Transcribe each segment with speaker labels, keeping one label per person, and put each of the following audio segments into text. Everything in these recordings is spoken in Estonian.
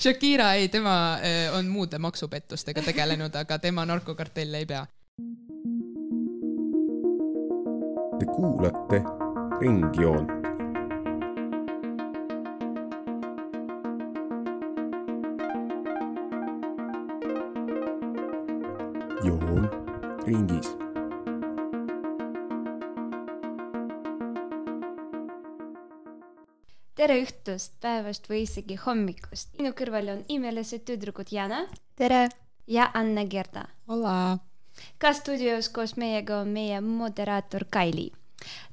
Speaker 1: Shakira ei, tema äh, on muude maksupettustega tegelenud, aga tema narkokartelle ei pea.
Speaker 2: Te kuulate Ringjoont. joon ringis
Speaker 3: tere õhtust, päevast või isegi hommikust. minu kõrval on imelised tüdrukud Jana.
Speaker 4: tere!
Speaker 3: ja Anna Gerda.
Speaker 1: Hola!
Speaker 3: ka stuudios koos meiega on meie moderaator Kaili.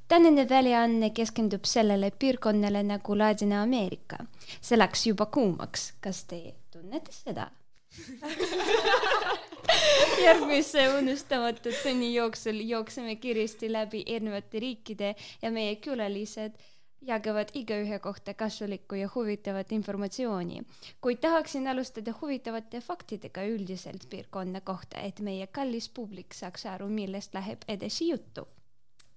Speaker 3: tänane väljaanne keskendub sellele piirkonnale nagu Ladina-Ameerika. see läks juba kuumaks. kas te tunnete seda järgmise unustamatu tunni jooksul jookseme kiiresti läbi erinevate riikide ja meie külalised jagavad igaühe kohta kasulikku ja huvitavat informatsiooni, kuid tahaksin alustada huvitavate faktidega üldiselt piirkonna kohta, et meie kallis publik saaks aru, millest läheb edasi juttu.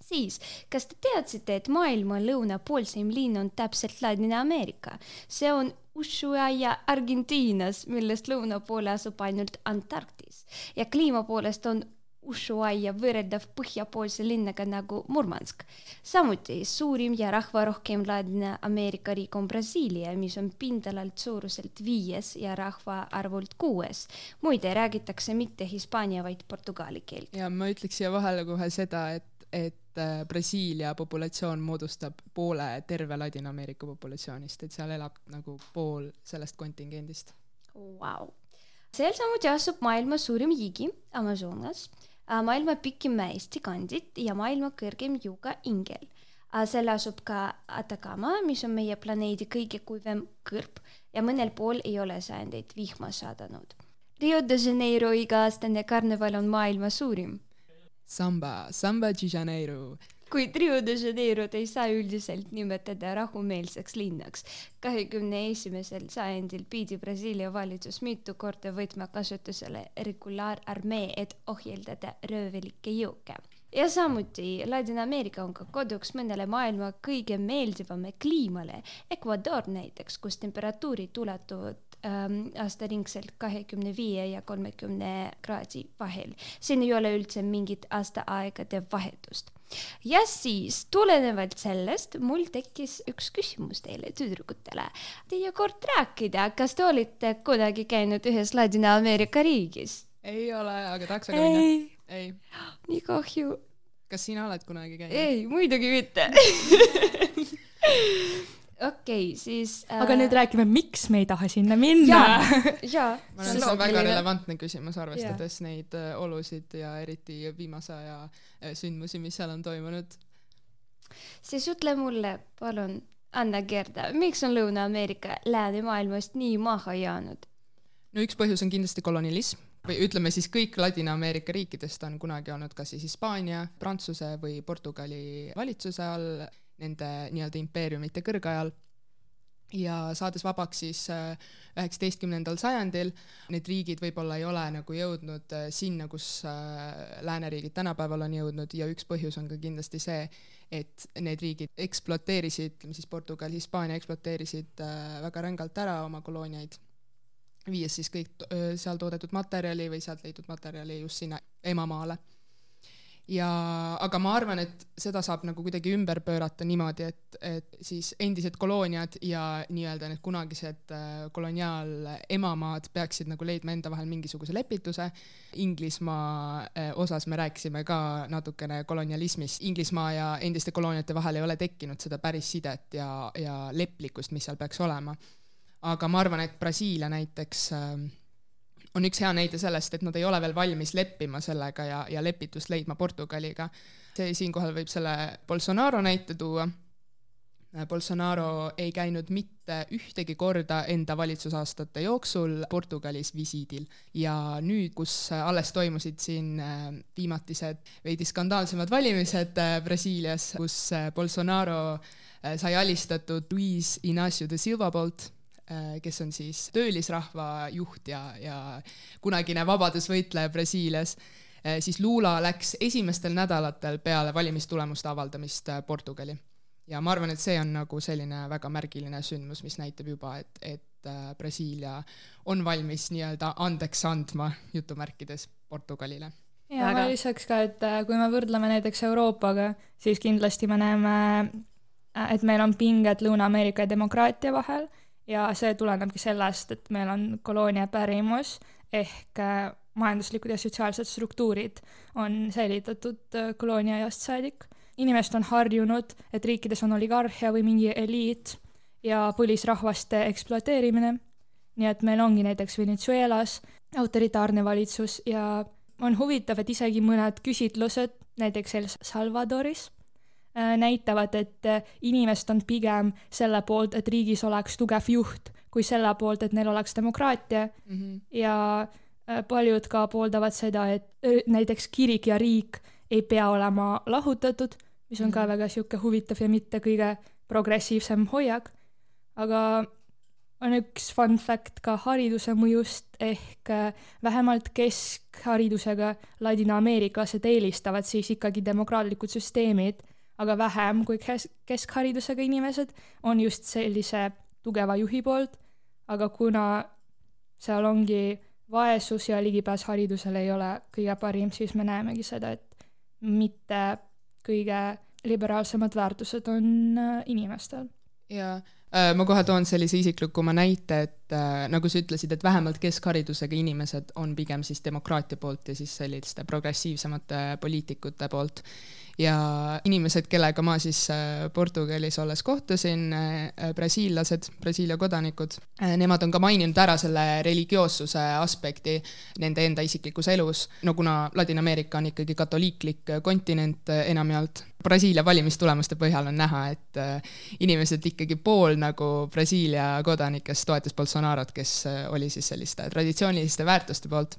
Speaker 3: siis, kas te teadsite, et maailma lõunapoolseim linn on täpselt Ladina-Ameerika? see on Ushuaia Argentiinas, millest lõuna poole asub ainult Antarktis ja kliima poolest on Ushuaia võrreldav põhjapoolse linnaga nagu Murmansk. samuti suurim ja rahvarohkem Ladina-Ameerika riik on Brasiilia, mis on pindalalt suuruselt viies ja rahvaarvult kuues. muide, räägitakse mitte hispaania, vaid portugali keelt.
Speaker 1: ja ma ütleks siia vahele kohe seda, et, et äh, Brasiilia populatsioon moodustab poole terve Ladina-Ameerika populatsioonist, et seal elab nagu pool sellest kontingendist
Speaker 3: wow.. seal samuti asub maailma suurim jigi, Amazonas maailma pikim mäest gigandid ja maailma kõrgem juga ingel. Äh, seal asub ka Atacama, mis on meie planeedi kõige kuivem kõrb ja mõnel pool ei ole sajandeid vihma saadanud. Rio de Janeiro iga-aastane karneval on maailma suurim.
Speaker 1: Samba, Samba de Janeiro
Speaker 3: kuid Rio de Janeirot ei saa üldiselt nimetada rahumeelseks linnaks. kahekümne esimesel sajandil pidi Brasiilia valitsus mitu korda võtma kasutusele regulaararmee, et ohjeldada röövelikke jõuke ja samuti Ladina-Ameerika on ka koduks mõnele maailma kõige meeldivame kliimale. Ecuador näiteks, kus temperatuurid ulatuvad ähm, aastaringselt kahekümne viie ja kolmekümne kraadi vahel. siin ei ole üldse mingit aastaaegade vahetust ja siis tulenevalt sellest mul tekkis üks küsimus teile, tüdrukutele. Teie kord rääkida, kas te olete kunagi käinud ühes Ladina-Ameerika riigis?
Speaker 1: ei ole, aga tahaks väga minna. ei.
Speaker 3: nii kahju.
Speaker 1: kas sina oled kunagi käinud?
Speaker 3: ei, muidugi mitte okei okay,, siis
Speaker 4: äh.... aga nüüd räägime, miks me ei taha sinna minna.
Speaker 3: jaa.
Speaker 1: ma arvan, see on väga relevantne küsimus, arvestades ja. neid äh, olusid ja eriti viimase aja äh, sündmusi, mis seal on toimunud.
Speaker 3: siis ütle mulle, palun, Anna Gerda, miks on Lõuna-Ameerika läänemaailmast nii maha jäänud?
Speaker 1: no üks põhjus on kindlasti kolonialism või ütleme siis kõik Ladina-Ameerika riikidest on kunagi olnud kas siis Hispaania, Prantsuse või Portugali valitsuse all nende nii-öelda impeeriumite kõrgajal. Ja saades vabaks siis äh, üheksateistkümnendal sajandil, need riigid võib-olla ei ole nagu jõudnud äh, sinna, kus äh, lääneriigid tänapäeval on jõudnud. Ja üks põhjus on ka kindlasti see, et need riigid ekspluateerisid, ütleme siis Portugal, Hispaania ekspluateerisid väga rängalt ära oma kolooniaid, viies siis kõik seal toodetud materjali või sealt leitud materjali just sinna emamaale ja, aga ma arvan, et seda saab nagu kuidagi ümber pöörata niimoodi, et, et siis endised kolooniad ja nii-öelda need kunagised äh, koloniaalemamaad peaksid nagu leidma enda vahel mingisuguse lepituse. Inglismaa äh, osas me rääkisime ka natukene kolonialismist. Inglismaa ja endiste kolooniate vahel ei ole tekkinud seda päris sidet ja, ja leplikkust, mis seal peaks olema. aga ma arvan, et Brasiilia näiteks äh, on üks hea näide sellest, et nad ei ole veel valmis leppima sellega ja, ja lepitust leidma Portugaliga. see, siinkohal võib selle Bolsonaro näite tuua. Bolsonaro ei käinud mitte ühtegi korda enda valitsusaastate jooksul Portugalis visiidil ja nüüd, kus alles toimusid siin äh, viimatised veidi skandaalsemad valimised äh, Brasiilias, kus äh, Bolsonaro sai alistatud Luis Inacio de Silva poolt kes on siis töölisrahva juht ja, ja kunagine vabadusvõitleja Brasiilias, äh, siis Lula läks esimestel nädalatel peale valimistulemuste avaldamist äh, Portugali. Ja ma arvan, et see on nagu selline väga märgiline sündmus, mis näitab juba, et, et äh, Brasiilia on valmis nii-öelda andeks andma jutumärkides Portugalile.
Speaker 4: ja ma lisaks ka, et äh, kui me võrdleme näiteks Euroopaga, siis kindlasti me näeme, äh, et meil on pinged Lõuna-Ameerika ja demokraatia vahel ja see tulenebki sellest, et meil on koloonia pärimus ehk majanduslikud ja sotsiaalsed struktuurid on säilitatud koloonia ajast saadik inimesed on harjunud, et riikides on oligarhia või mingi eliit ja põlisrahvaste ekspluateerimine. nii et meil ongi näiteks Venezuelas autoritaarne valitsus ja on huvitav, et isegi mõned küsitlused, näiteks El Salvadoris, äh, näitavad, et äh, inimesed on pigem selle poolt, et riigis oleks tugev juht, kui selle poolt, et neil oleks demokraatia mm -hmm. ja äh, paljud ka pooldavad seda, et näiteks kirik ja riik ei pea olema lahutatud, mis on ka mhm. väga niisugune huvitav ja mitte kõige progressiivsem hoiak, aga on üks fun fact ka hariduse mõjust ehk äh, vähemalt keskharidusega Ladina-ameeriklased eelistavad siis ikkagi demokraatlikud süsteemid, aga vähem kui kes-, keskharidusega inimesed on just sellise tugeva juhi poolt, aga kuna seal ongi vaesus ja ligipääs haridusele ei ole kõige parim, siis me näemegi seda, et mitte kõige liberaalsemad väärtused on äh, inimestel.
Speaker 1: jaa, äh, ma kohe toon sellise isiklikuma näite, et äh, nagu sa ütlesid, et vähemalt keskharidusega inimesed on pigem siis demokraatia poolt ja siis selliste progressiivsemate poliitikute poolt ja inimesed, kellega ma siis äh, Portugalis olles kohtusin, äh, brasiillased, Brasiilia kodanikud, äh, nemad on ka maininud ära selle religioossuse aspekti nende enda isiklikus elus. no kuna Ladina-Ameerika on ikkagi katoliiklik kontinent enamjaolt, Brasiilia valimistulemuste põhjal on näha, et inimesed ikkagi pool nagu Brasiilia kodanikest toetas Bolsonaro't, kes oli siis selliste traditsiooniliste väärtuste poolt.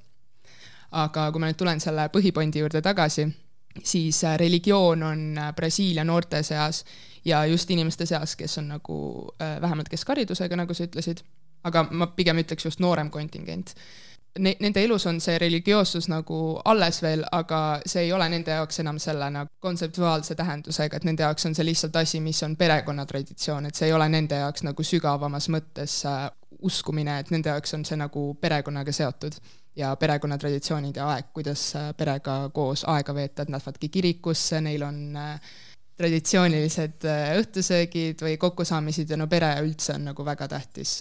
Speaker 1: aga kui ma nüüd tulen selle põhipointi juurde tagasi siis äh, religioon on äh, Brasiilia noorte seas ja just inimeste seas, kes on nagu äh, vähemalt keskharidusega, nagu sa ütlesid, aga ma pigem ütleks just noorem kontingent. Ne-, nende elus on see religioossus nagu alles veel, aga see ei ole nende jaoks enam selle nagu kontseptuaalse tähendusega, et nende jaoks on see lihtsalt asi, mis on perekonnatraditsioon, et see ei ole nende jaoks nagu sügavamas mõttes uskumine, et nende jaoks on see nagu perekonnaga seotud ja perekonnatraditsioonid ja aeg, kuidas äh, perega koos aega veeta, et nad lähevadki kirikusse, neil on äh, traditsioonilised äh, õhtusöögid või kokkusaamised ja no pere üldse on nagu väga tähtis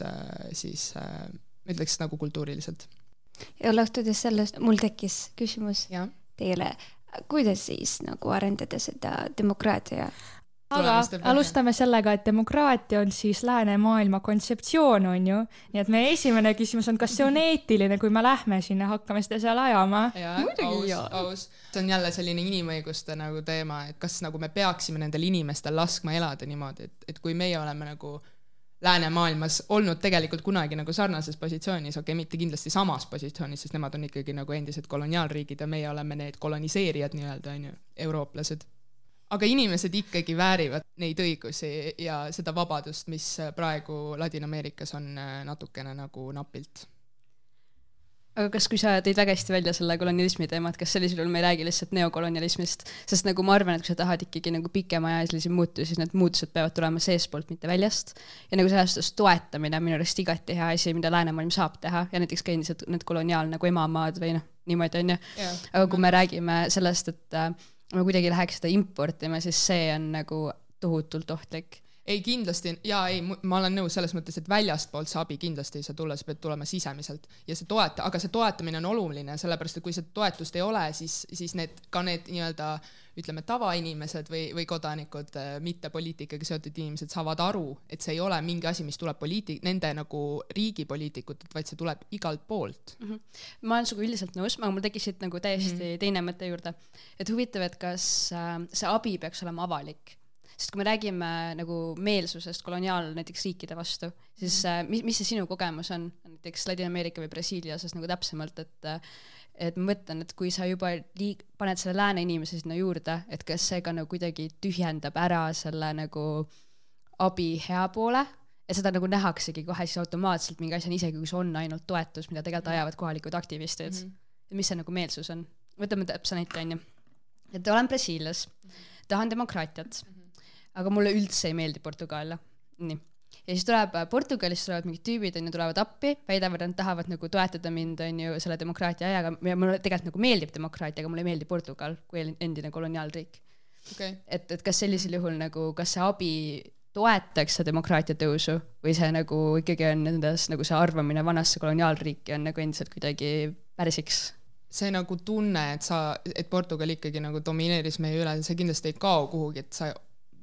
Speaker 1: siis ma ütleks nagu kultuuriliselt.
Speaker 3: ja lähtudes sellest, mul tekkis küsimus
Speaker 1: ja.
Speaker 3: teile, kuidas siis nagu arendada seda demokraatia
Speaker 4: aga alustame sellega, et demokraatia on siis läänemaailma kontseptsioon, on ju. nii et meie esimene küsimus on, kas see on eetiline, kui me lähme sinna, hakkame seda seal ajama?
Speaker 1: muidugi jaa. aus, see on jälle selline inimõiguste nagu teema, et kas nagu me peaksime nendel inimestel laskma elada niimoodi, et, et kui meie oleme nagu läänemaailmas olnud tegelikult kunagi nagu sarnases positsioonis, okei okay,, mitte kindlasti samas positsioonis, sest nemad on ikkagi nagu endised koloniaalriigid ja meie oleme need koloniseerijad nii-öelda, on ju, eurooplased aga inimesed ikkagi väärivad neid õigusi ja seda vabadust, mis praegu Ladina-Ameerikas on äh, natukene nagu napilt.
Speaker 5: aga kas, kui sa tõid väga hästi välja selle kolonialismi teema, et kas sellisel juhul me ei räägi lihtsalt neokolonialismist, sest nagu ma arvan, et kui sa tahad ikkagi nagu pikemaajalisi muutusi, siis need muutused peavad tulema seestpoolt, mitte väljast. ja nagu selles suhtes toetamine on minu arust igati hea asi, mida läänemaailm saab teha ja näiteks ka endised need koloniaal nagu emamaad või noh, niimoodi on ju. aga kui me räägime sellest, et äh, me kuidagi läheks seda importima, siis see on nagu tohutult ohtlik
Speaker 1: ei, kindlasti jaa, ei, ma olen nõus selles mõttes, et väljastpoolt see abi kindlasti ei saa tulla, sa pead tulema sisemiselt ja see toeta-, aga see toetamine on oluline, sellepärast et kui seda toetust ei ole, siis, siis need, ka need nii-öelda ütleme, tavainimesed või, või kodanikud, äh, mitte poliitikaga seotud inimesed saavad aru, et see ei ole mingi asi, mis tuleb poliiti-, nende nagu riigi poliitikutelt, vaid see tuleb igalt poolt mm.
Speaker 5: -hmm. ma olen sinuga üldiselt nõus, aga mul tekkis siit nagu täiesti mm -hmm. teine mõte juurde, et huvitav, et kas äh, see abi peaks olema avalik sest kui me räägime nagu meelsusest koloniaal näiteks riikide vastu, siis mhm. äh, mis, mis see sinu kogemus on näiteks Ladina-Ameerika või Brasiilia osas nagu täpsemalt, et äh, et ma mõtlen, et kui sa juba liig-, paned selle lääne inimese sinna juurde, et kas see ka nagu kuidagi tühjendab ära selle nagu abi hea poole, et seda nagu nähaksegi kohe siis automaatselt mingi asjana, isegi kui see on ainult toetus, mida tegelikult mhm. ajavad kohalikud aktivistid mm. -hmm. et mis see nagu meelsus on? võtame täpse näite, onju. et olen Brasiilias, tahan demokraatiat mm, -hmm aga mulle üldse ei meeldi Portugal, nii. Ja siis tuleb äh, Portugalist tulevad mingid tüübid onju, tulevad appi, väidavad, et nad tahavad nagu toetada mind onju selle demokraatia ajaga. Ja mulle tegelikult nagu meeldib demokraatia, aga mulle ei meeldi Portugal kui endine koloniaalriik.
Speaker 1: Okay..
Speaker 5: et, et kas sellisel juhul nagu, kas see abi toetaks seda demokraatia tõusu või see nagu ikkagi on nendes nagu see arvamine vanasse koloniaalriiki on nagu endiselt kuidagi pärsiks?
Speaker 1: see nagu tunne, et sa, et Portugal ikkagi nagu domineeris meie üle, see kindlasti ei kao kuhugi, et sa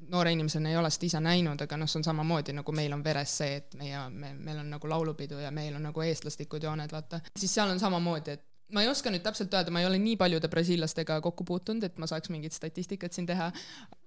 Speaker 1: noore inimesena ei ole seda ise näinud, aga noh, see on samamoodi nagu meil on veres see, et meie, me, meil on nagu laulupidu ja meil on nagu eestlaslikud jooned, vaata. siis seal on samamoodi, et ma ei oska nüüd täpselt öelda, ma ei ole nii paljude brasiillastega kokku puutunud, et ma saaks mingit statistikat siin teha.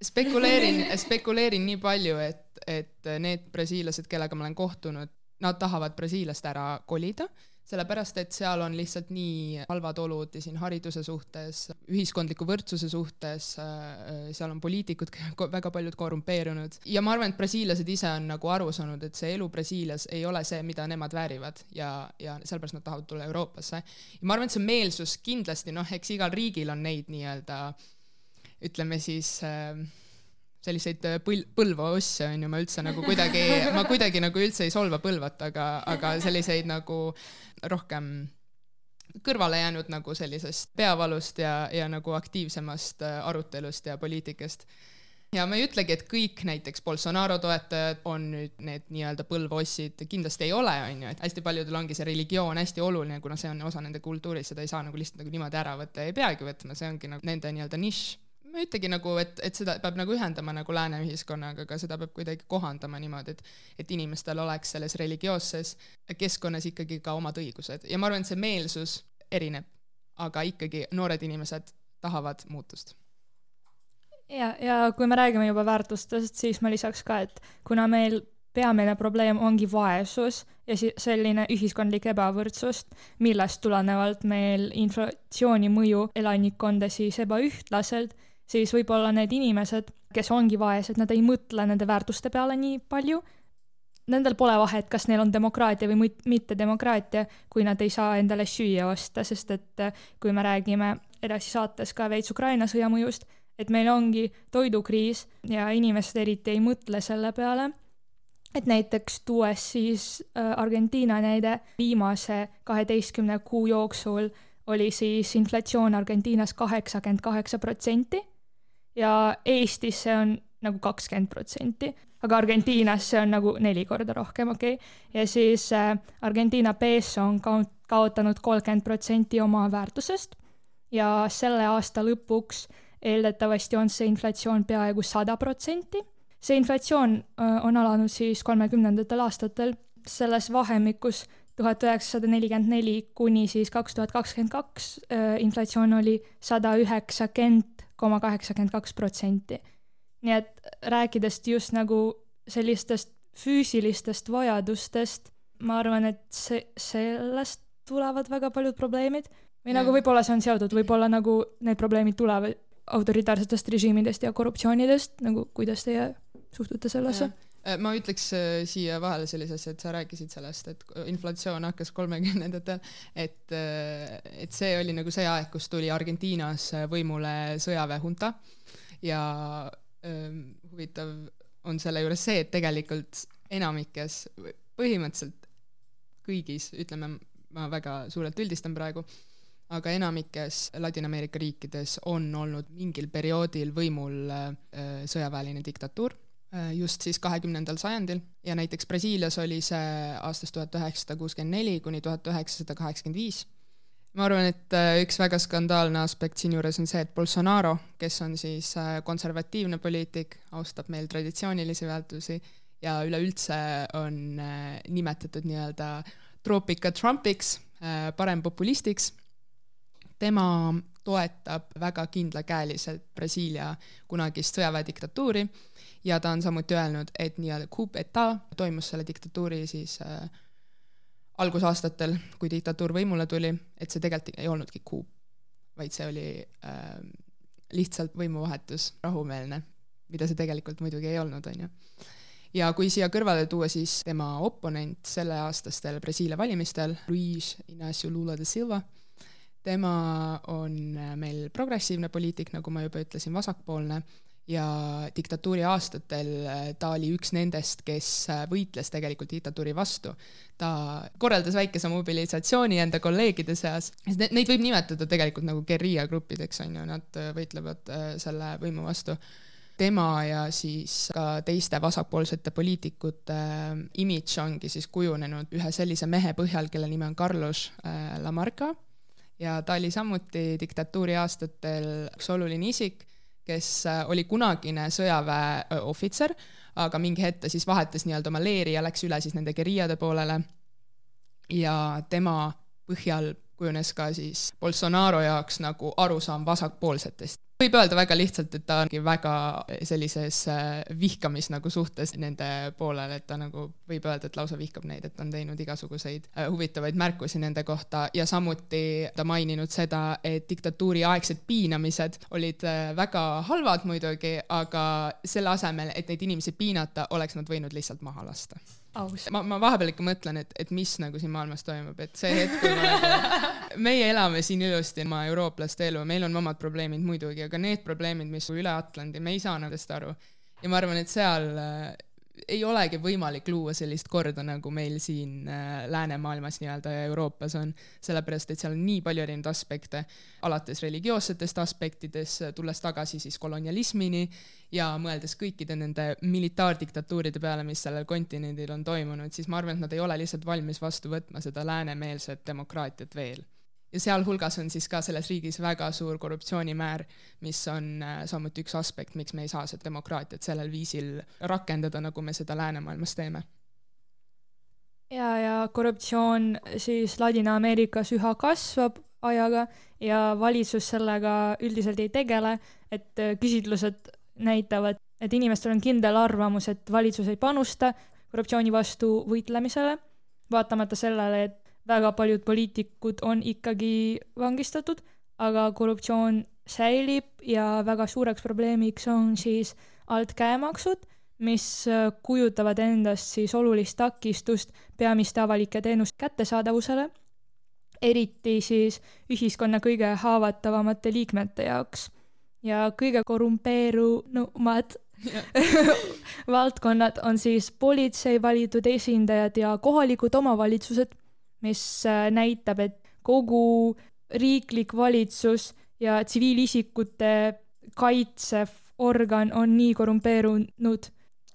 Speaker 1: spekuleerin spekuleerin nii palju, et, et need brasiillased, kellega ma olen kohtunud, nad tahavad Brasiiliast ära kolida sellepärast et seal on lihtsalt nii halvad olud siin hariduse suhtes, ühiskondliku võrdsuse suhtes, äh, seal on poliitikud väga paljud korrumpeerunud ja ma arvan, et brasiillased ise on nagu aru saanud, et see elu Brasiilias ei ole see, mida nemad väärivad ja, ja sellepärast nad tahavad tulla Euroopasse. ja ma arvan, et see meelsus kindlasti noh, eks igal riigil on neid nii-öelda ütleme siis äh, selliseid äh, põl-, Põlva osse on ju, ma üldse nagu kuidagi, ma kuidagi nagu üldse ei solva Põlvat, aga, aga selliseid nagu rohkem kõrvale jäänud nagu sellisest peavalust ja, ja nagu aktiivsemast äh, arutelust ja poliitikast. ja ma ei ütlegi, et kõik näiteks Bolsonaro toetajad on nüüd need nii-öelda põlveossid, kindlasti ei ole, on ju, et hästi paljudel ongi see religioon hästi oluline, kuna see on osa nende kultuurist, seda ei saa nagu lihtsalt nagu niimoodi ära võtta ja ei peagi võtma, see ongi nagu nende nii-öelda nišš ma ei ütlegi nagu, et, et seda peab nagu ühendama nagu lääne ühiskonnaga, aga seda peab kuidagi kohandama niimoodi, et et inimestel oleks selles religioosses keskkonnas ikkagi ka omad õigused. Ja ma arvan, et see meelsus erineb, aga ikkagi noored inimesed tahavad muutust.
Speaker 4: Ja, ja kui me räägime juba väärtustest, siis ma lisaks ka, et kuna meil peamine probleem ongi vaesus ja si-, selline ühiskondlik ebavõrdsus, millest tulenevalt meil inflatsiooni mõju elanikkonda siis ebaühtlaselt, siis võib-olla need inimesed, kes ongi vaesed, nad ei mõtle nende väärtuste peale nii palju. Nendel pole vahet, kas neil on demokraatia või mitte demokraatia, kui nad ei saa endale süüa osta, sest et äh, kui me räägime edasi saates ka veits Ukraina sõja mõjust, et meil ongi toidukriis ja inimesed eriti ei mõtle selle peale et näiteks tuues siis äh, Argentiina näide, viimase kaheteistkümne kuu jooksul oli siis inflatsioon Argentiinas kaheksakümmend kaheksa protsenti ja Eestis see on nagu kakskümmend protsenti, aga Argentiinas see on nagu neli korda rohkem, okei okay?. ja siis äh, Argentiina peso on ka kaotanud kolmkümmend protsenti oma väärtusest ja selle aasta lõpuks eeldatavasti on see inflatsioon peaaegu sada protsenti. see inflatsioon äh, on alanud siis kolmekümnendatel aastatel, selles vahemikus tuhat üheksasada nelikümmend neli kuni siis kaks tuhat kakskümmend kaks äh, inflatsioon oli sada üheksakümmend koma kaheksakümmend kaks protsenti. nii et rääkides just nagu sellistest füüsilistest vajadustest, ma arvan, et see, sellest tulevad väga paljud probleemid või ja. nagu võib-olla see on seotud, võib-olla nagu need probleemid tulevad autoritaarsetest režiimidest ja korruptsioonidest, nagu kuidas teie suhtute sellesse?
Speaker 1: Äh, ma ütleks äh, siia vahele sellise asja, et sa rääkisid sellest, et inflatsioon hakkas kolmekümnendatel, et, äh, et see oli nagu see aeg, kus tuli Argentiinas võimule sõjaväehunta ja ähm, huvitav on selle juures see, et tegelikult enamikes, põhimõtteliselt kõigis, ütleme, ma väga suurelt üldistan praegu, aga enamikes Ladina-Ameerika riikides on olnud mingil perioodil võimul äh, sõjaväeline diktatuur. Äh, just siis kahekümnendal sajandil ja näiteks Brasiilias oli see aastast tuhat üheksasada kuuskümmend neli kuni tuhat üheksasada kaheksakümmend viis. ma arvan, et äh, üks väga skandaalne aspekt siinjuures on see, et Bolsonaro, kes on siis äh, konservatiivne poliitik, austab meil traditsioonilisi väärtusi ja üleüldse on nimetatud nii-öelda troopika Trumpiks, parempopulistiks, tema toetab väga kindlakäeliselt Brasiilia kunagist sõjaväediktatuuri ja ta on samuti öelnud, et nii-öelda coup d'etat toimus selle diktatuuri siis äh, algusaastatel, kui diktatuur võimule tuli, et see tegelikult ei olnudki coup, vaid see oli äh, lihtsalt võimuvahetus, rahumeelne, mida see tegelikult muidugi ei olnud, on ju. ja kui siia kõrvale tuua siis tema oponent selleaastastel Brasiilia valimistel, Luis Inacio Lula de Silva, tema on meil progressiivne poliitik, nagu ma juba ütlesin, vasakpoolne. Ja diktatuuri aastatel äh, ta oli üks nendest, kes äh, võitles tegelikult diktatuuri vastu. ta korraldas väikese mobilisatsiooni enda kolleegide seas, neid võib nimetada tegelikult nagu gerillagruppideks, on ju, nad äh, võitlevad selle võimu vastu. Tema ja siis ka teiste vasakpoolsete poliitikute imidž ongi siis kujunenud ühe sellise mehe põhjal, kelle nimi on Carlos Lamarca ja ta oli samuti diktatuuri aastatel üks oluline isik kes äh, oli kunagine sõjaväe ohvitser, aga mingi hetk ta siis vahetas nii-öelda oma leeri ja läks üle siis nende geriljade poolele. ja tema põhjal kujunes ka siis Bolsonaro jaoks nagu arusaam vasakpoolsetest võib öelda väga lihtsalt, et ta ongi väga sellises äh, vihkamis nagu suhtes nende poolel, et ta nagu võib öelda, et lausa vihkab neid, et on teinud igasuguseid äh, huvitavaid märkusi nende kohta. Ja samuti ta maininud seda, et diktatuuri aegsed piinamised olid äh, väga halvad muidugi, aga selle asemel, et neid inimesi piinata, oleks nad võinud lihtsalt maha lasta
Speaker 4: aus.
Speaker 1: ma, ma vahepeal ikka mõtlen, et, et mis nagu siin maailmas toimub, et see hetk, kui ma nagu, meie elame siin ilusti oma eurooplaste elu, meil on omad probleemid muidugi, aga need probleemid, mis üle Atlandi, me ei saa nendest aru. ja ma arvan, et seal ei olegi võimalik luua sellist korda, nagu meil siin äh, läänemaailmas nii-öelda ja Euroopas on, sellepärast et seal on nii palju erinevaid aspekte, alates religioossetest aspektidest, tulles tagasi siis kolonialismini ja mõeldes kõikide nende militaardiktatuuride peale, mis sellel kontinendil on toimunud, siis ma arvan, et nad ei ole lihtsalt valmis vastu võtma seda läänemeelset demokraatiat veel ja sealhulgas on siis ka selles riigis väga suur korruptsioonimäär, mis on äh, samuti üks aspekt, miks me ei saa seda demokraatiat sellel viisil rakendada, nagu me seda läänemaailmas teeme.
Speaker 4: ja, ja korruptsioon siis Ladina-Ameerikas üha kasvab ajaga ja valitsus sellega üldiselt ei tegele, et äh, küsitlused näitavad, et inimestel on kindel arvamus, et valitsus ei panusta korruptsiooni vastu võitlemisele, vaatamata sellele, et väga paljud poliitikud on ikkagi vangistatud, aga korruptsioon säilib ja väga suureks probleemiks on siis altkäemaksud, mis äh, kujutavad endast siis olulist takistust peamiste avalike teenuste kättesaadavusele, eriti siis ühiskonna kõige haavatavamate liikmete jaoks. ja kõige korrumpeerunumad valdkonnad on siis politsei valitud esindajad ja kohalikud omavalitsused mis äh, näitab, et kogu riiklik valitsus ja tsiviilisikute kaitsev organ on nii korrumpeerunud,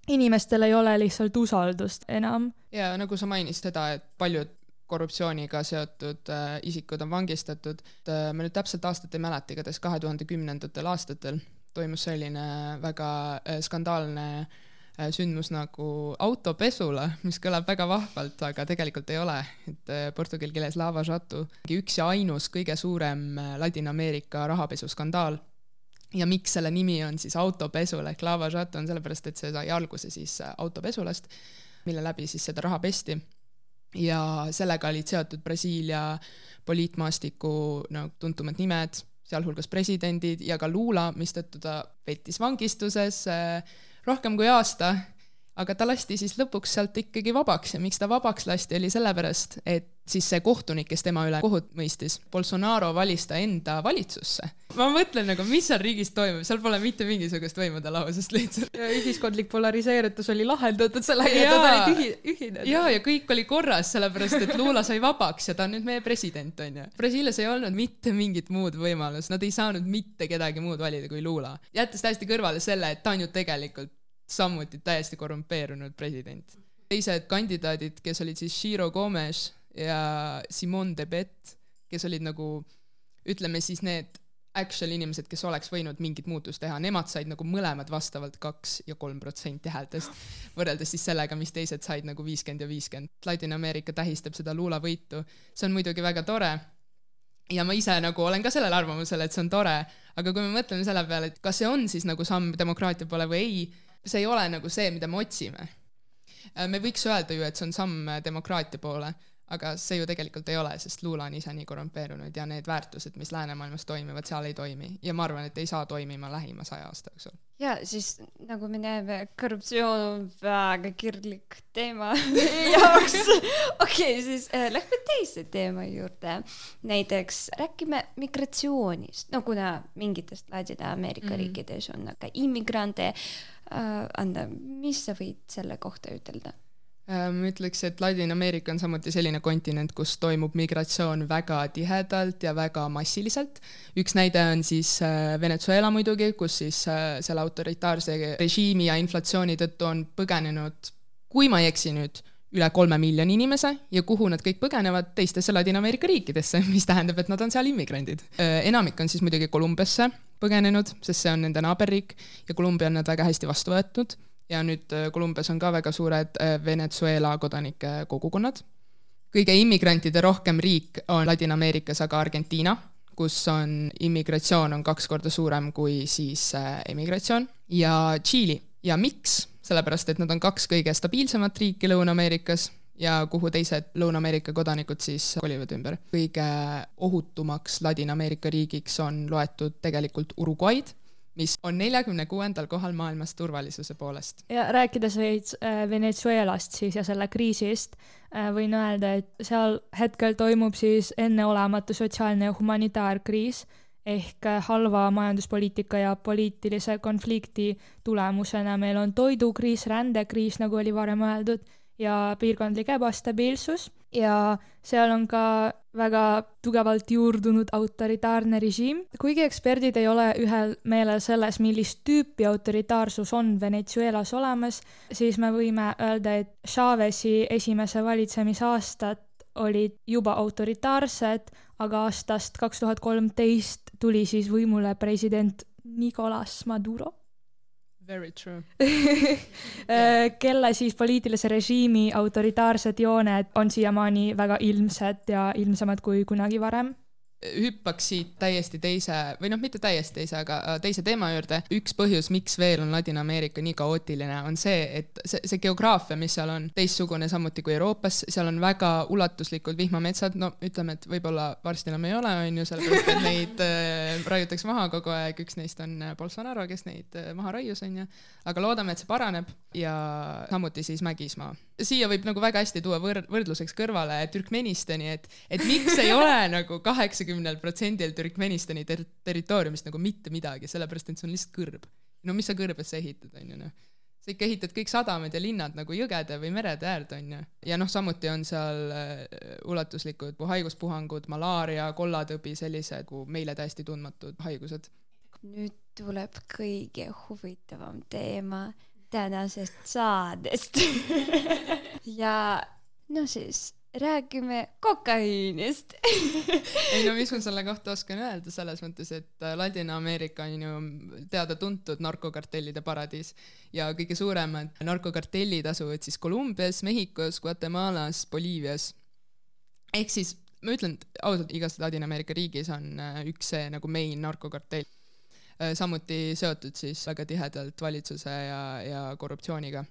Speaker 4: inimestel ei ole lihtsalt usaldust enam.
Speaker 1: ja nagu sa mainisid seda, et paljud korruptsiooniga seotud äh, isikud on vangistatud, äh, ma nüüd täpselt aastat ei mäleta, igatahes kahe tuhande kümnendatel aastatel toimus selline väga äh, skandaalne äh, sündmus nagu autopesula, mis kõlab väga vahvalt, aga tegelikult ei ole, et äh, portugali keeles lava jato, üks ja ainus kõige suurem äh, Ladina-Ameerika rahapesuskandaal. ja miks selle nimi on siis autopesul ehk lava jato, on sellepärast, et see sai alguse siis autopesulast, mille läbi siis seda raha pesti. Ja sellega olid seotud Brasiilia poliitmaastiku no tuntumad nimed, sealhulgas presidendid ja ka Lula, mistõttu ta veetis vangistuses äh, rohkem kui aasta, aga ta lasti siis lõpuks sealt ikkagi vabaks ja miks ta vabaks lasti, oli sellepärast, et siis see kohtunik, kes tema üle kohut mõistis, Bolsonaro valis ta enda valitsusse. ma mõtlen nagu, mis seal riigis toimub, seal pole mitte mingisugust võimude lahusust lihtsalt.
Speaker 4: ja ühiskondlik polariseerutus oli lahendatud sellega, et nad olid ühi-, ühinenud.
Speaker 1: ja, ja kõik oli korras, sellepärast et Lula sai vabaks ja ta on nüüd meie president, onju. Brasiilias ei olnud mitte mingit muud võimalust, nad ei saanud mitte kedagi muud valida kui Lula. jättes täiesti kõrvale selle, et ta on ju tegelikult samuti täiesti korrumpeerunud president. teised kandidaadid, kes olid siis Ciro Gomes ja Simone de Bet, kes olid nagu ütleme siis need actual inimesed, kes oleks võinud mingit muutust teha, nemad said nagu mõlemad vastavalt kaks ja kolm protsenti häältest, võrreldes siis sellega, mis teised said nagu viiskümmend ja viiskümmend. Ladina-Ameerika tähistab seda Lula võitu, see on muidugi väga tore ja ma ise nagu olen ka sellel arvamusel, et see on tore, aga kui me mõtleme selle peale, et kas see on siis nagu samm demokraatia poole või ei, see ei ole nagu see, mida me otsime. Äh, me võiks öelda ju, et see on samm demokraatia poole, aga see ju tegelikult ei ole, sest luule on ise nii korrumpeerunud ja need väärtused, mis läänemaailmas toimivad, seal ei toimi ja ma arvan, et ei saa toimima lähima saja aasta jooksul.
Speaker 3: ja siis nagu me näeme, korruptsioon on väga kirglik teema meie jaoks. okei siis äh, lähme teise teema juurde. näiteks räägime migratsioonist, no kuna mingitest Ladina-Ameerika mm. riikides on ka immigrante äh,. Anda, mis sa võid selle kohta ütelda?
Speaker 1: Äh, ma ütleks, et Ladina-Ameerika on samuti selline kontinent, kus toimub migratsioon väga tihedalt ja väga massiliselt. üks näide on siis äh, Venezuela muidugi, kus siis äh, selle autoritaarse režiimi ja inflatsiooni tõttu on põgenenud, kui ma ei eksi nüüd, üle kolme miljoni inimese ja kuhu nad kõik põgenevad, teistesse Ladina-Ameerika riikidesse, mis tähendab, et nad on seal immigrandid. enamik on siis muidugi Kolumbiasse põgenenud, sest see on nende naaberriik ja Kolumbia on nad väga hästi vastu võetud ja nüüd Kolumbias äh, on ka väga suured äh, Venezuela kodanike kogukonnad. kõige immigrantide rohkem riik on Ladina-Ameerikas aga Argentiina, kus on immigratsioon on kaks korda suurem kui siis äh, emigratsioon ja Tšiili ja miks? sellepärast, et nad on kaks kõige stabiilsemat riiki Lõuna-Ameerikas ja kuhu teised Lõuna-Ameerika kodanikud siis kolivad ümber. kõige ohutumaks Ladina-Ameerika riigiks on loetud tegelikult Uruguay'd mis on neljakümne kuuendal kohal maailmas turvalisuse poolest.
Speaker 4: ja rääkides veits äh, Venezuelast siis ja selle kriisist, äh, võin öelda, et seal hetkel toimub siis enneolematu sotsiaalne ja humanitaarkriis ehk äh, halva majanduspoliitika ja poliitilise konflikti tulemusena meil on toidukriis, rändekriis, nagu oli varem öeldud, ja piirkondlik ebastabiilsus ja seal on ka väga tugevalt juurdunud autoritaarne režiim. kuigi eksperdid ei ole ühel meelel selles, millist tüüpi autoritaarsus on Venezuelas olemas, siis me võime öelda, et Chavez'i esimese valitsemisaastad olid juba autoritaarsed, aga aastast kaks tuhat kolmteist tuli siis võimule president Nicolas Maduro
Speaker 1: Very true.
Speaker 4: Äh, kelle siis poliitilise režiimi autoritaarsed jooned on siiamaani väga ilmsed ja ilmsemad kui kunagi varem
Speaker 1: hüppaks siit täiesti teise või noh, mitte täiesti teise, aga teise teema juurde. üks põhjus, miks veel on Ladina-Ameerika nii kaootiline, on see, et see, see geograafia, mis seal on, teistsugune samuti kui Euroopas, seal on väga ulatuslikud vihmametsad, no ütleme, et võib-olla varsti enam ei ole, on ju, sellepärast et neid äh, raiutakse maha kogu aeg, üks neist on äh, Bolsonaro, kes neid äh, maha raius, on ju. aga loodame, et see paraneb ja samuti siis Mägismaa siia võib nagu väga hästi tuua võr-, võrdluseks kõrvale Türkmenistani, et, et miks ei ole nagu kaheksakümnel protsendil Türkmenistani ter-, territooriumist nagu mitte midagi, sellepärast et see on lihtsalt kõrb. no mis sa kõrbesse ehitad, on ju noh. sa ikka ehitad kõik sadamad ja linnad nagu jõgede või merede äärde, on ju. ja noh, samuti on seal äh, ulatuslikud haiguspuhangud, malaaria, kollatõbi, sellised nagu meile täiesti tundmatud haigused.
Speaker 3: nüüd tuleb kõige huvitavam teema tänasest saadest ja no siis räägime kokaiinist
Speaker 1: ei no mis ma selle kohta oskan öelda, selles mõttes, et äh, Ladina-Ameerika on ju teada-tuntud narkokartellide paradiis ja kõige suuremad narkokartellid asuvad siis Kolumbias, Mehhikos, Guatemalas, Boliivias. ehk siis ma ütlen ausalt, igas Ladina-Ameerika riigis on äh, üks see nagu main narkokartell samuti seotud siis väga tihedalt valitsuse ja, ja korruptsiooniga.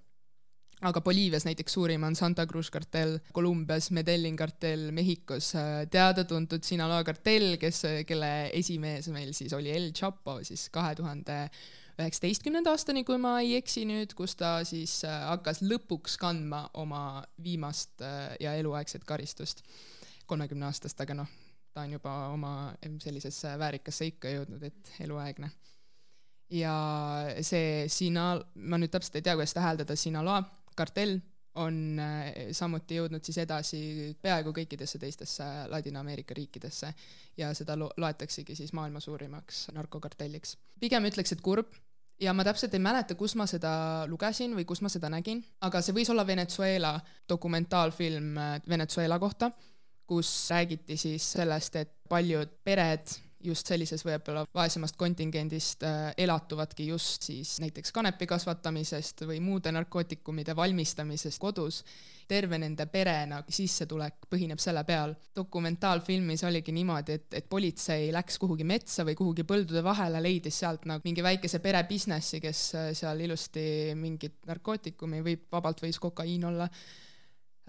Speaker 1: aga Boliivias näiteks suurim on Santa Cruz kartell, Kolumbias Medellin kartell, Mehhikos äh, teada-tuntud Sinaloa kartell, kes, kelle esimees meil siis oli El Chapo siis kahe tuhande üheksateistkümnenda aastani, kui ma ei eksi nüüd, kus ta siis äh, hakkas lõpuks kandma oma viimast ja eluaegset karistust, kolmekümne aastast, aga noh, ta on juba oma sellisesse väärikasse ikka jõudnud, et eluaegne. ja see Sina-, ma nüüd täpselt ei tea, kuidas täheldada, Sinaloa kartell on äh, samuti jõudnud siis edasi peaaegu kõikidesse teistesse Ladina-Ameerika riikidesse ja seda lo-, loetaksegi siis maailma suurimaks narkokartelliks. pigem ütleks, et kurb, ja ma täpselt ei mäleta, kus ma seda lugesin või kus ma seda nägin, aga see võis olla Venezuela dokumentaalfilm äh, Venezuela kohta kus räägiti siis sellest, et paljud pered just sellises võib-olla vaesemast kontingendist äh, elatuvadki just siis näiteks kanepi kasvatamisest või muude narkootikumide valmistamisest kodus. terve nende pere nagu sissetulek põhineb selle peal. dokumentaalfilmis oligi niimoodi, et, et politsei läks kuhugi metsa või kuhugi põldude vahele, leidis sealt nagu mingi väikese pere businessi, kes äh, seal ilusti mingit narkootikumi, võib, vabalt võis kokaiin olla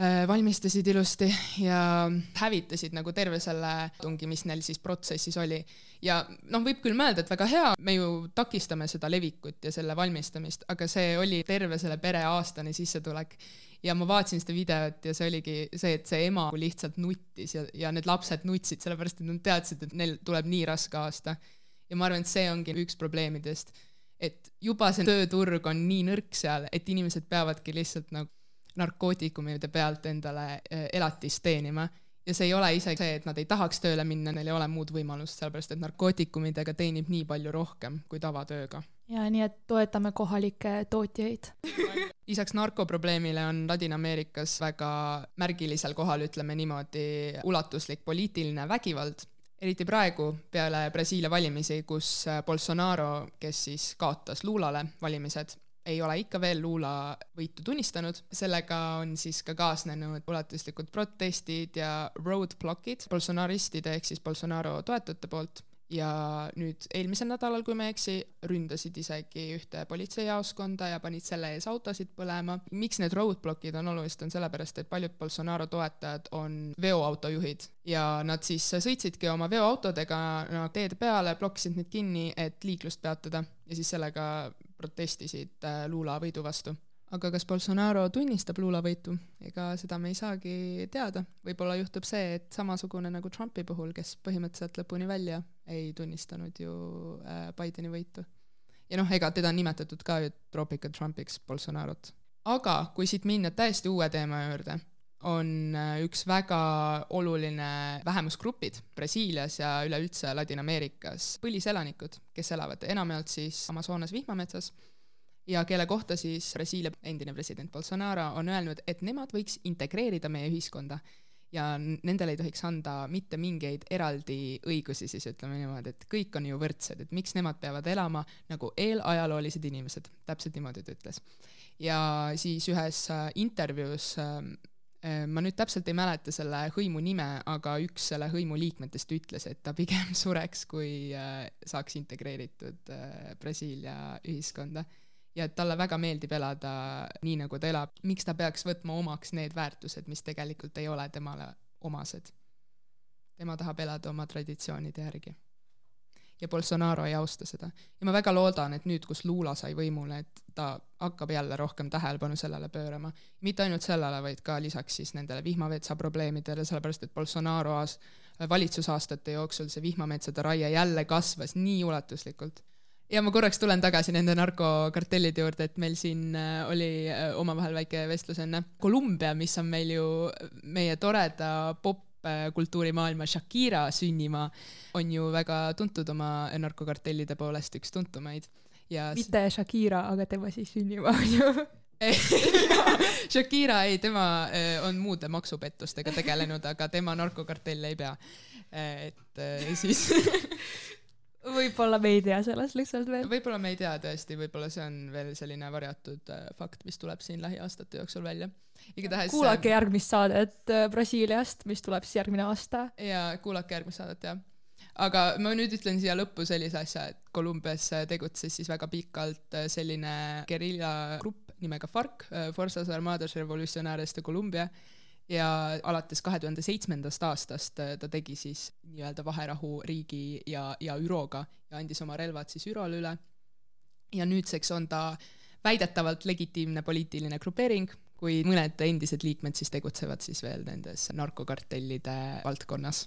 Speaker 1: valmistasid ilusti ja hävitasid nagu terve selle tungi, mis neil siis protsessis oli. ja noh, võib küll mõelda, et väga hea, me ju takistame seda levikut ja selle valmistamist, aga see oli terve selle pere aastane sissetulek ja ma vaatasin seda videot ja see oligi see, et see ema lihtsalt nuttis ja, ja need lapsed nutsid, sellepärast et nad teadsid, et neil tuleb nii raske aasta. ja ma arvan, et see ongi üks probleemidest, et juba see tööturg on nii nõrk seal, et inimesed peavadki lihtsalt nagu narkootikumide pealt endale eh, elatist teenima. Ja see ei ole isegi see, et nad ei tahaks tööle minna, neil ei ole muud võimalust, sellepärast et narkootikumidega teenib nii palju rohkem kui tavatööga.
Speaker 4: ja nii, et toetame kohalikke tootjaid.
Speaker 1: Lisaks narkoprobleemile on Ladina-Ameerikas väga märgilisel kohal, ütleme niimoodi, ulatuslik poliitiline vägivald, eriti praegu peale Brasiilia valimisi, kus Bolsonaro, kes siis kaotas Lulale valimised, ei ole ikka veel Lula võitu tunnistanud, sellega on siis ka kaasnenud ulatuslikud protestid ja roadblockid bolsonaristide ehk siis Bolsonaro toetajate poolt. Ja nüüd eelmisel nädalal, kui ma ei eksi, ründasid isegi ühte politseijaoskonda ja panid selle ees autosid põlema. miks need roadblockid on olulised, on sellepärast, et paljud Bolsonaro toetajad on veoautojuhid. Ja nad siis sõitsidki oma veoautodega no, teede peale, blokkisid need kinni, et liiklust peatada. Ja siis sellega protestisid äh, Lula võidu vastu aga kas Bolsonaro tunnistab Lula võitu, ega seda me ei saagi teada. võib-olla juhtub see, et samasugune nagu Trumpi puhul, kes põhimõtteliselt lõpuni välja ei tunnistanud ju äh, Bideni võitu. ja noh, ega teda on nimetatud ka ju Tropical Trumpiks, Bolsonarot. aga kui siit minna täiesti uue teema juurde, on äh, üks väga oluline vähemusgrupid Brasiilias ja üleüldse Ladina-Ameerikas, põliselanikud, kes elavad enamjaolt siis Amazonas vihmametsas ja kelle kohta siis Brasiilia endine president Bolsonaro on öelnud, et nemad võiks integreerida meie ühiskonda ja nendele ei tohiks anda mitte mingeid eraldi õigusi, siis ütleme niimoodi, et kõik on ju võrdsed, et miks nemad peavad elama nagu eelajaloolised inimesed, täpselt niimoodi ta ütles. ja siis ühes äh, intervjuus ähm, äh, ma nüüd täpselt ei mäleta selle hõimu nime, aga üks selle hõimu liikmetest ütles, et ta pigem sureks, kui äh, saaks integreeritud Brasiilia ühiskonda ja et talle väga meeldib elada nii, nagu ta elab, miks ta peaks võtma omaks need väärtused, mis tegelikult ei ole temale omased. tema tahab elada oma traditsioonide järgi. Ja Bolsonaro ei austa seda. ja ma väga loodan, et nüüd, kus Lula sai võimule, et ta hakkab jälle rohkem tähelepanu sellele pöörama. mitte ainult sellele, vaid ka lisaks siis nendele vihmavetsa probleemidele, sellepärast et Bolsonaro aas-, valitsusaastate jooksul see vihmametsade raie jälle kasvas nii ulatuslikult ja ma korraks tulen tagasi nende narkokartellide juurde, et meil siin äh, oli äh, omavahel väike vestlus enne. Kolumbia, mis on meil ju meie toreda popkultuurimaailma Shakira sünnimaa, on ju väga tuntud oma narkokartellide poolest, üks tuntumaid. ja
Speaker 4: mitte Shakira, aga tema siis sünnimaa on ju
Speaker 1: Shakira ei, tema äh, on muude maksupettustega tegelenud, aga tema narkokartelle ei pea. et siis
Speaker 4: võib-olla me ei tea sellest lihtsalt veel.
Speaker 1: võib-olla me ei tea tõesti, võib-olla see on veel selline varjatud äh, fakt, mis tuleb siin lähiaastate jooksul välja. igatahes
Speaker 4: kuulake järgmist saadet äh, Brasiiliast, mis tuleb siis järgmine aasta.
Speaker 1: ja kuulake järgmist saadet, jah. aga ma nüüd ütlen siia lõppu sellise asja, et Kolumbias tegutses siis väga pikalt äh, selline geriljagrupp nimega FARC, Fuerzas Armadas Revolucionares de Colombia ja alates kahe tuhande seitsmendast aastast äh, ta tegi siis nii-öelda vaherahu riigi ja, ja ÜRO-ga ja andis oma relvad siis ÜRO-le üle. ja nüüdseks on ta väidetavalt legitiimne poliitiline grupeering, kui mõned endised liikmed siis tegutsevad siis veel nendes narkokartellide valdkonnas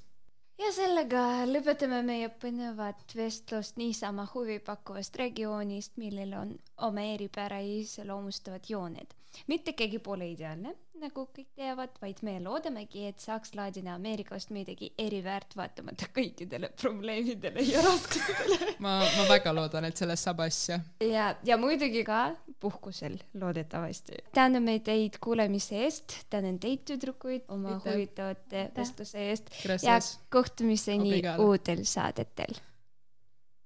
Speaker 3: ja sellega lõpetame meie põnevat vestlust niisama huvipakkuvast regioonist, millel on oma eripära iseloomustavad jooned. Mitte keegi pole ideaalne, nagu kõik teavad, vaid me loodamegi, et saaks Ladina-Ameerikast midagi eriväärt, vaatamata kõikidele probleemidele ja raskustele
Speaker 1: ma, ma väga loodan, et sellest saab asja.
Speaker 3: ja, ja muidugi ka puhkusel loodetavasti. täname teid kuulamise eest, tänan teid, tüdrukuid, oma huvitavate vestluse eest Gracias. ja kohtumiseni Obrigado. uutel saadetel